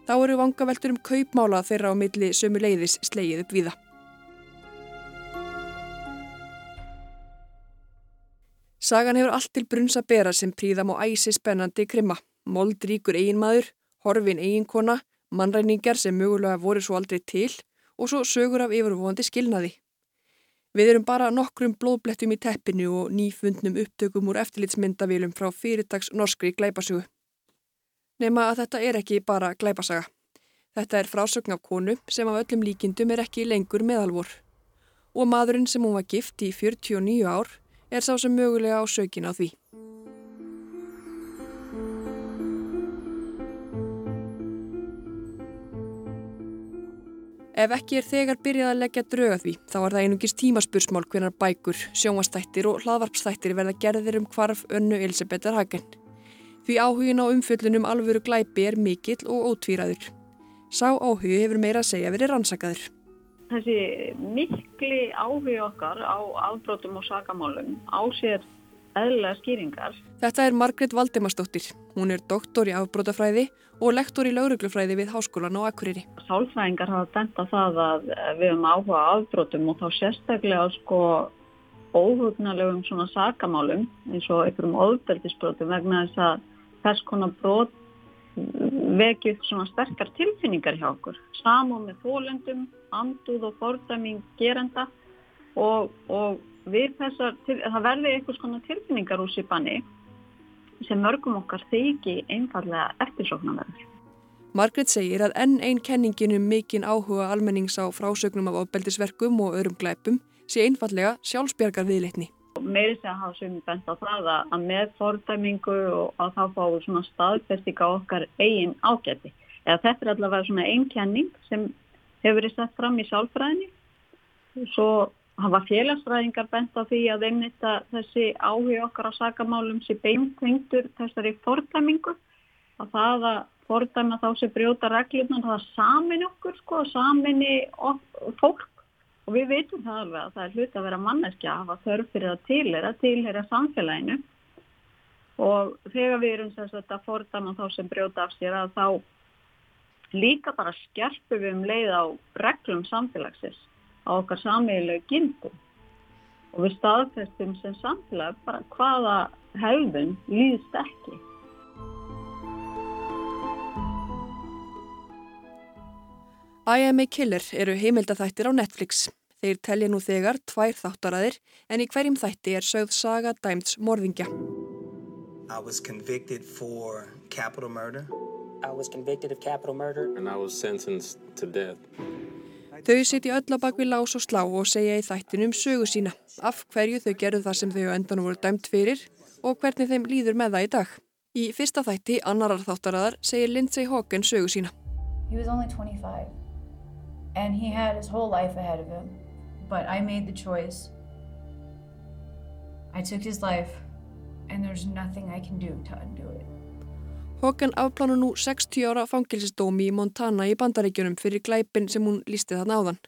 Þá eru vangaveltur um kaupmála þeirra á milli sömu leiðis slegið upp viða. Sagan hefur allt til brunns að bera sem príðam á æsi spennandi krimma. Moldríkur eiginmaður, horfin eiginkona, mannræningar sem mögulega voru svo aldrei til og svo sögur af yfirvóandi skilnaði. Við erum bara nokkrum blóðblettum í teppinu og nýfundnum upptökum úr eftirlitsmyndavílum frá fyrirtags norskri glæpasugu. Nefna að þetta er ekki bara glæpasaga. Þetta er frásögn af konu sem af öllum líkindum er ekki lengur meðalvor. Og maðurinn sem hún var gift í 49 ár er sá sem mögulega á sökin á því. Ef ekki er þegar byrjað að leggja drauga því, þá er það einungis tímaspursmál hvernar bækur, sjónvastættir og hlaðvarpstættir verða gerðir um hvarf önnu Elisabethar Hagen. Því áhugin á umfjöllunum alvöru glæpi er mikill og ótvíraður. Sá áhugi hefur meira að segja verið rannsakaður. Þessi mikli áhugi okkar á afbrótum og sakamálum á sér eðlilega skýringar. Þetta er Margret Valdemarsdóttir. Hún er doktor í afbrótafræði og lektor í lauruglufræði við Háskólan á Akureyri. Sálfræðingar hafa bent á það að við höfum áhuga afbrótum og þá sérstaklega sko óhugnalegum svona sakamálum eins og einhverjum óðbeldisbrótum vegna þess að þess konar brot vekið svona sterkar tilfinningar hjá okkur. Samum með þólendum, anduð og fordæming gerenda og, og við þessar, það verði einhvers konar tilfinningar úr sípanni sem mörgum okkar þykji einfallega eftirsóknarverður. Margret segir að enn einn kenningin um mikinn áhuga almennings á frásögnum af ofbeldisverkum og öðrum glæpum sé einfallega sjálfsbjargar viðleitni. Meiri segja að hafa sem bent á það að með fordæmingu og að það fáið svona staðfestika okkar eigin ágæti. Eða þetta er allavega svona einn kenning sem hefur verið sett fram í sjálfræðinni. Svo hafa félagsræðingar bent á því að einnig þessi áhug okkar á sakamálum sé beintengtur þessari fordæmingu. Að það að fordæma þá sem brjóta reglurnar, það samin okkur sko, samini fólk og við veitum það alveg að það er hlut að vera manneskja að hafa þörf fyrir að tilhera, tilhera samfélaginu og þegar við erum þess að þetta fordama þá sem brjóta af sér að þá líka bara skerpum við um leið á reglum samfélagsins á okkar samíðilegu gildum og við staðfestum sem samfélag bara hvaða hefðun líðst ekki. I Am a Killer eru heimildathættir á Netflix. Þeir telja nú þegar tvær þáttaræðir en í hverjum þætti er sögð saga dæmts morðingja. I was convicted for capital murder. I was convicted of capital murder. And I was sentenced to death. Þau sitja öll á bakvið lás og slá og segja í þættinum sögu sína, af hverju þau gerðu það sem þau á endanum voru dæmt fyrir og hvernig þeim líður með það í dag. Í fyrsta þætti, annarar þáttaraðar, segir Lindsay Hogan sögu sína. He was only 25 and he had his whole life ahead of him, but I made the choice. I took his life and there's nothing I can do to undo it. Hogan afplánu nú 60 ára fangilsistómi í Montana í bandaríkjunum fyrir glæpin sem hún lísti þarna áðan.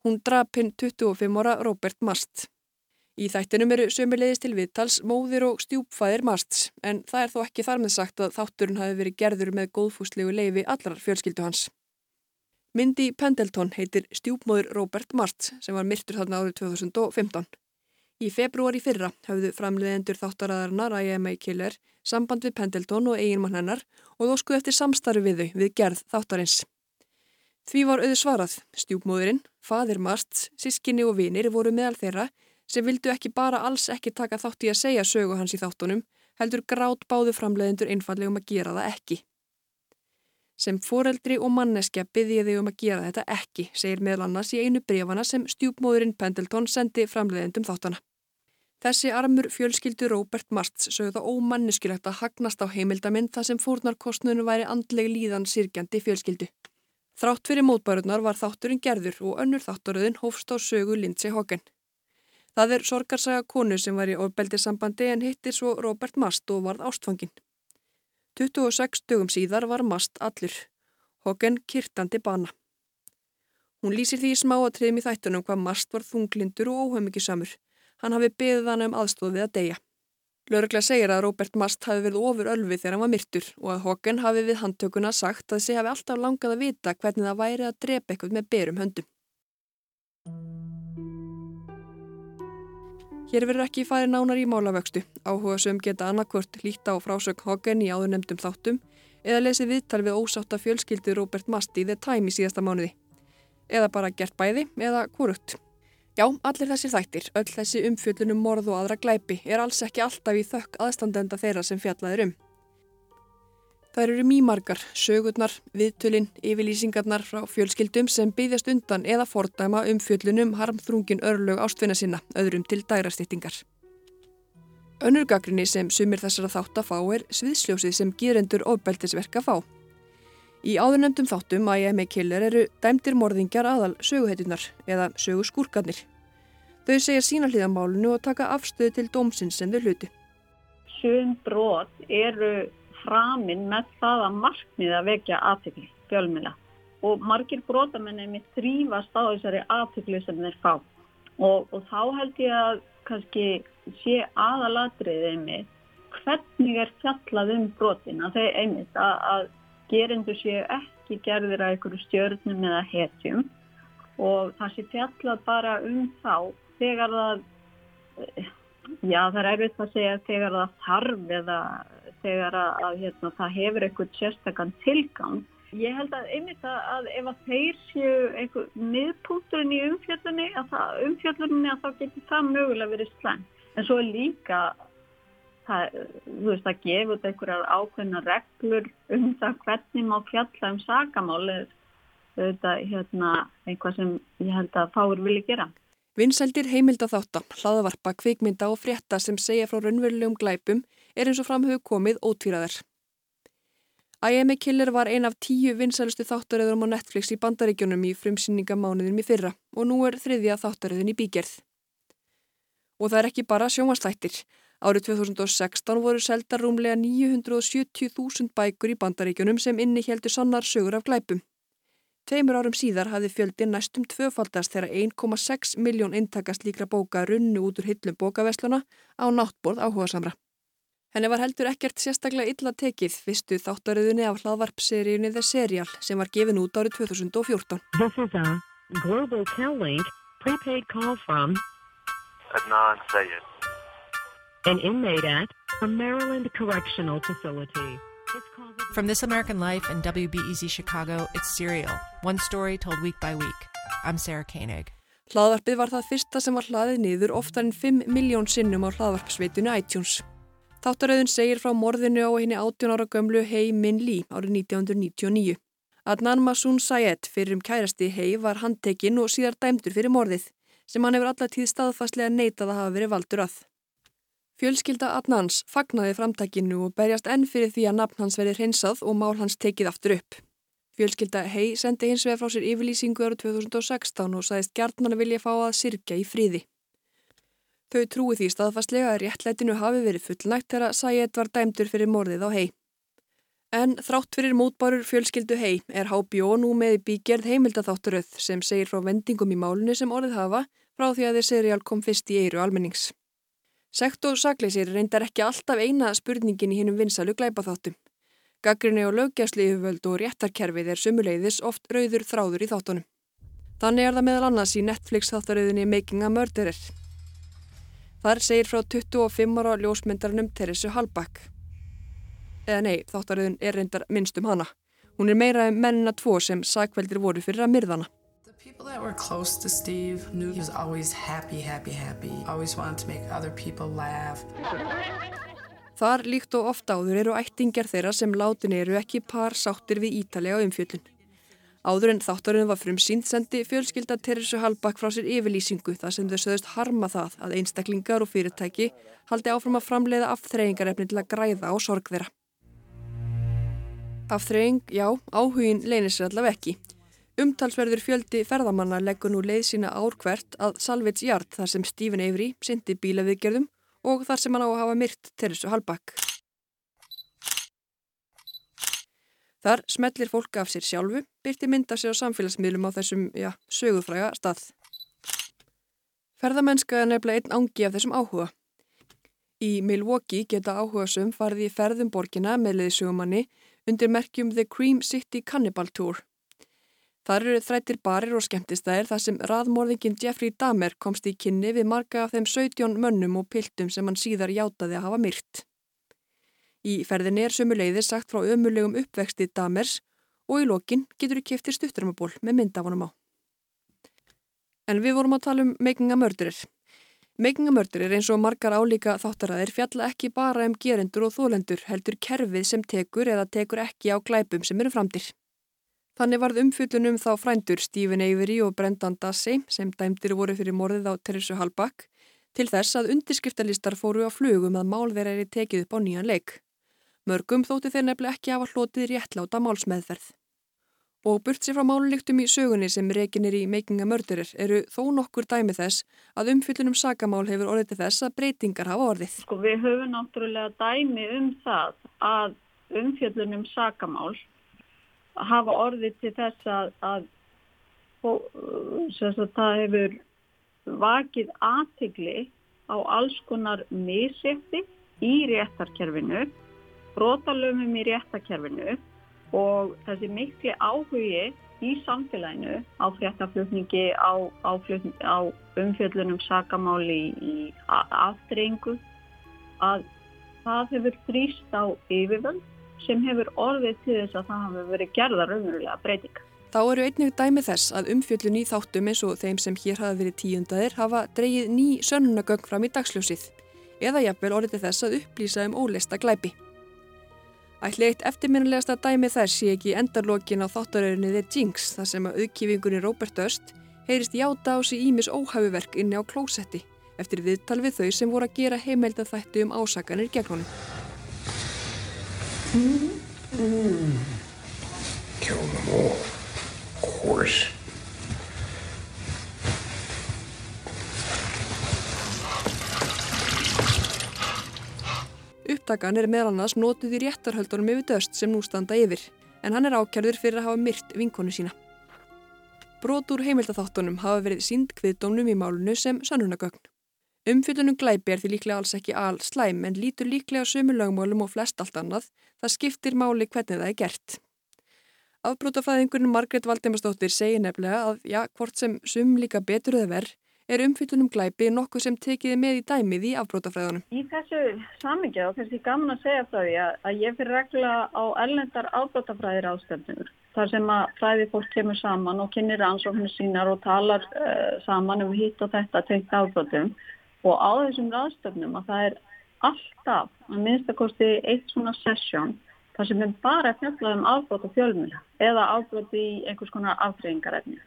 Hún drap hinn 25 ára Robert Mast. Í þættinum eru sömulegist til viðtals móðir og stjúpfæðir Masts en það er þó ekki þar með sagt að þátturinn hafi verið gerður með góðfúslegu leifi allar fjölskyldu hans. Mindy Pendleton heitir stjúpmóður Robert Mast sem var myrtur þarna árið 2015. Í februari fyrra hafðu framleiðendur þáttaraðarinnar IMA Killer samband við Pendleton og eiginmann hennar og þó skuð eftir samstarfi við þau við gerð þáttarins. Því var auðu svarað, stjúpmóðurinn, fadir Masts, sískinni og vinir voru meðal þeirra sem vildu ekki bara alls ekki taka þátt í að segja sögu hans í þáttunum, heldur grátt báðu framleiðendur einfallegum að gera það ekki. Sem foreldri og manneskja byggði þau um að gera þetta ekki, segir meðal annars í einu brefana sem stjúpmóðurinn Pendleton sendi framleiðendum þáttana. Þessi armur fjölskyldu Robert Martz sögðu það ómanneskilegt að hagnast á heimildamind þar sem fórnarkostnunum væri andleg líðan sirkjandi fjölskyldu. Þrátt fyrir mótbærunar var þátturinn gerður og önnur þátturöðin hófst á sögu Lindsay Hogan. Það er sorgarsaga konu sem var í ofbeldisambandi en hitti svo Robert Mast og varð ástfangin. 26 dögum síðar var Mast allur. Hogan kyrtandi bana. Hún lýsir því smáatriðum í þættunum hvað Mast var þunglindur og óhaumikisamur. Hann hafi beðið hann um aðstóð við að deyja. Lörgla segir að Robert Mast hafi verið ofur ölvi þegar hann var myrtur og að Hogan hafi við handtökuna sagt að þessi hafi alltaf langað að vita hvernig það væri að drepa eitthvað með berum höndum. Hér verður ekki farið nánar í málavöxtu. Áhuga sem geta annarkvört líta á frásök Hogan í áður nefndum þáttum eða lesið viðtal við ósátta fjölskyldu Robert Mast í The Time í síðasta mánuði. Eða bara gert bæði eða kúrugt. Já, allir þessir þættir, öll þessi umfjöllunum morð og aðra glæpi er alls ekki alltaf í þökk aðstandenda þeirra sem fjallaðir um. Það eru mýmargar, sögurnar, viðtölinn, yfirlýsingarnar frá fjölskyldum sem byggðast undan eða fordæma umfjöllunum harmþrungin örlög ástfinna sinna, öðrum til dærastýttingar. Önnurgagrinni sem sumir þessara þátt að fá er sviðsljósið sem gerendur ofbeldisverka fá. Í áðurnemdum þáttum að ég með killer eru dæmdir morðingjar aðal söguheitunar eða söguskúrkarnir. Þau segja sína hlýðamálunu og taka afstöðu til dómsins sem þau hluti. Sum brot eru framin með það að markmið að vekja aðtökli, fjölmila. Og margir brotamenni þrýfast á þessari aðtökli sem þeir fá. Og, og þá held ég að kannski sé aðalatriðið einmitt hvernig er fjallað um brotin að þeir einmitt að, að gerendur séu ekki gerðir að einhverju stjörnum eða hetjum og það sé fjallað bara um þá þegar það já það er erfitt að segja þegar það þarf eða þegar að, hérna, það hefur eitthvað sérstakann tilgang. Ég held að einmitt að, að ef að þeir séu einhver miðpunkturinn í umfjöldunni, að það, umfjöldunni að þá getur það mögulega verið slæm. En svo líka, það, þú veist, að gefa út einhverjar ákveðna reglur um það hvernig má fjalla um sagamáli, þetta er hérna, einhvað sem ég held að fáur vilja gera. Vinsældir heimildaþáttan, hlaðavarpa, kvikmynda og frétta sem segja frá raunverulegum glæpum er eins og framhug komið ótvíraðar. I Am a Killer var ein af tíu vinsælustu þáttaröðurum á Netflix í bandaríkjunum í frumsýningamánuðum í fyrra og nú er þriðja þáttaröðun í bígerð. Og það er ekki bara sjónvarslættir. Árið 2016 voru seldar rúmlega 970.000 bækur í bandaríkjunum sem inni heldur sannar sögur af glæpum. Tveimur árum síðar hafði fjöldin næstum tvöfaldast þegar 1,6 miljón intakast líkra bóka runnu út úr hillum bókavesluna á náttborð áhuga samra. Henni var heldur ekkert sérstaklega illa tekið fyrstu þáttaröðunni af hlaðvarpseríunni The Serial sem var gefin út árið 2014. This is a Global Tel-Link prepaid call from Adnan Sayed. an inmate at a Maryland correctional facility. From This American Life and WBEZ Chicago, it's Serial, one story told week by week. I'm Sarah Koenig. Hlaðvarpið var það fyrsta sem var hlaðið niður oftar en 5 miljón sinnum á hlaðvarpsveitinu iTunes. Þáttarauðin segir frá morðinu á henni 18 ára gömlu Hei Min Lee árið 1999. Adnan Masoon Sayed fyrir um kærasti Hei var handtekinn og síðar dæmdur fyrir morðið sem hann hefur allatíð staðfastlega neitað að hafa verið valdur að. Fjölskylda Adnans fagnaði framtakinu og berjast enn fyrir því að nafn hans verið hreinsað og mál hans tekið aftur upp. Fjölskylda Hei sendi hins vegar frá sér yfirlýsingu ára 2016 og sagðist gjarnan að vilja fá að sirkja í fríði. Þau trúi því staðfastlega að réttlætinu hafi verið fullnægt þegar Sayed var dæmdur fyrir morðið á Hei. En þrátt fyrir mótbárur fjölskyldu Hei er HBO nú með bígerð heimildathátturöð sem segir frá vendingum í málunni sem orðið hafa frá því að þeir seriál kom fyrst í eiru almennings. Sekt og sakleysir reyndar ekki alltaf eina spurningin í hinnum vinsalu glæpaþáttum. Gaggrinni og löggjæsli yfirvöld og réttarkerfið er sumuleiðis oft rauður þráður í þáttunum. Þannig er það meðal annars í Netflix þáttaröðinni Making a Murderer. Þar segir frá 25 ára ljósmyndarnum Teresu Hallback. Eða nei, þáttaröðin er reyndar minnst um hana. Hún er meira um mennina tvo sem sakveldir voru fyrir að myrðana. People that were close to Steve knew he was always happy, happy, happy. Always wanted to make other people laugh. Þar líkt og ofta áður eru ættingjar þeirra sem látin eru ekki par sáttir við ítalega umfjöldun. Áður en þáttarinn var frum sínt sendi fjölskylda Teresu Hallbakk frá sér yfirlýsingu þar sem þau sögðust harma það að einstaklingar og fyrirtæki haldi áfram að framleiða afþreyingarefni til að græða á sorg þeirra. Afþreying, já, áhugin leynir sér allaveg ekki. Umtalsverður fjöldi ferðamanna leggur nú leið sína ár hvert að Salvits Jart þar sem Stephen Avery syndi bílaviðgerðum og þar sem hann á að hafa myrt Teresu Hallbakk. Þar smellir fólk af sér sjálfu, byrti mynda sér á samfélagsmiðlum á þessum, já, sögufræga stað. Ferðamennska er nefnilega einn ángi af þessum áhuga. Í Milwaukee geta áhugasum farið í ferðum borgina með leiðsögumanni undir merkjum The Cream City Cannibal Tour. Þar eru þrættir barir og skemmtistæðir þar sem raðmorðingin Jeffrey Dahmer komst í kynni við marga af þeim 17 mönnum og piltum sem hann síðar játaði að hafa myrt. Í ferðinni er sömuleiðir sagt frá ömulegum uppvexti Dahmers og í lokin getur þú keftir stuttarmaból með myndafunum á. En við vorum að tala um a Murderer eins og margar álíka þáttaræðir fjalla ekki bara um gerendur og þólendur heldur kerfið sem tekur eða tekur ekki á glæpum sem eru framdir. Þannig varð umfjöldunum þá frændur Stephen Avery og Brendan Dassey sem dæmdir voru fyrir morðið á Teresu Hallback til þess að undirskriftalistar fóru á flugum að mál þeirra er tekið upp á nýjan leik. Mörgum þótti þeir nefnilega ekki hafa hlotið réttláta málsmeðferð. Og burt sér frá máluliktum í sögunni sem rekin er í Making a Murderer eru þó nokkur dæmi þess að umfyllunum sakamál hefur orðið til þess að breytingar hafa orðið. Sko við höfum náttúrulega dæmi um það að umfyllunum sakamál hafa orðið til þess að, að, að það hefur vakið aðtigli á alls konar misetti í réttarkerfinu, brotalöfum í réttarkerfinu og þessi mikli áhugi í samfélaginu á fréttaflutningi, á, á, á umfjöllunum sakamáli í, aftreyingu að það hefur þrýst á yfirvöld sem hefur orðið til þess að það hafi verið gerðar umverulega breytinga. Þá eru einnig dæmi þess að umfjöllun í þáttum eins og þeim sem hér hafa verið tíundaðir hafa dreyið ný sönnunagögg fram í dagsljósið eða jafnvel orðið þess að upplýsa um óleista glæpi. Ætli eitt eftirminnilegasta dæmi þess sé ekki endarlokin á þáttaröðinni The Jinx þar sem að auðkífingunni Robert Öst heyrist játa á sig ímis óhæfuverk inni á klósetti eftir viðtal við þau sem voru að gera heimelda þætti um ásakanir gegn honum. Mm. Kill them all, of course. Upptakan er meðal annars notuð í réttarhöldunum yfir döst sem nú standa yfir, en hann er ákjærður fyrir að hafa myrt vinkonu sína. Brot úr heimildatháttunum hafa verið sínd kviðdómnum í málunu sem sannunagögn. Umfyllunum glæpi er því líklega alls ekki al slæm en lítur líklega sömu lögmálum og flest allt annað, það skiptir máli hvernig það er gert. Afbrótafæðingurinn Margret Valdimarsdóttir segir nefnilega að já, hvort sem sum líka betur eða verð, er umfyllunum glæpi nokkuð sem tekiði með í dæmið í afbrótafræðunum. Í þessu samingi og kannski gaman að segja frá því að, að ég fyrir regla á ellendar afbrótafræðir ástöfnur þar sem að fræði fólk kemur saman og kynir ansóknir sínar og talar uh, saman um hitt og þetta tengt afbrótum og á þessum ráðstöfnum að það er alltaf að minnstakosti eitt svona sessjón þar sem við bara fjallaðum afbrót og fjölmjöla eða afbrót í einhvers konar aftreyingarefni.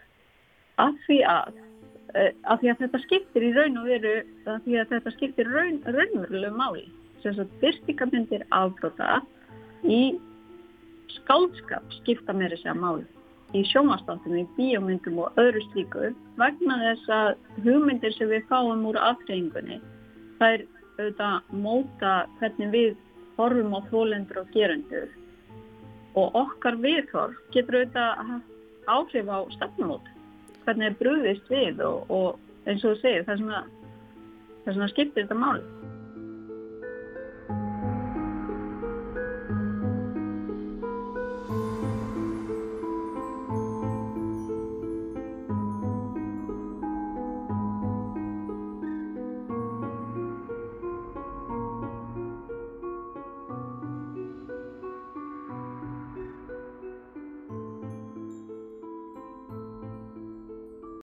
Af uh, af því að þetta skiptir í raun og veru, af því að þetta skiptir raun, raunverulegu máli. Þess að byrstingamindir afbróta í skáldskap skipta meira sér máli í sjómanstáttum, í bíómyndum og öðru slíku vegna þess að hugmyndir sem við fáum úr aftreyingunni það er auðvitað móta hvernig við horfum á þólendur og gerendur. Og okkar viðhorf getur auðvitað áhrif á stefnumót hvernig er brúðist við og, og eins og þú segir það það er svona skiptir þetta máli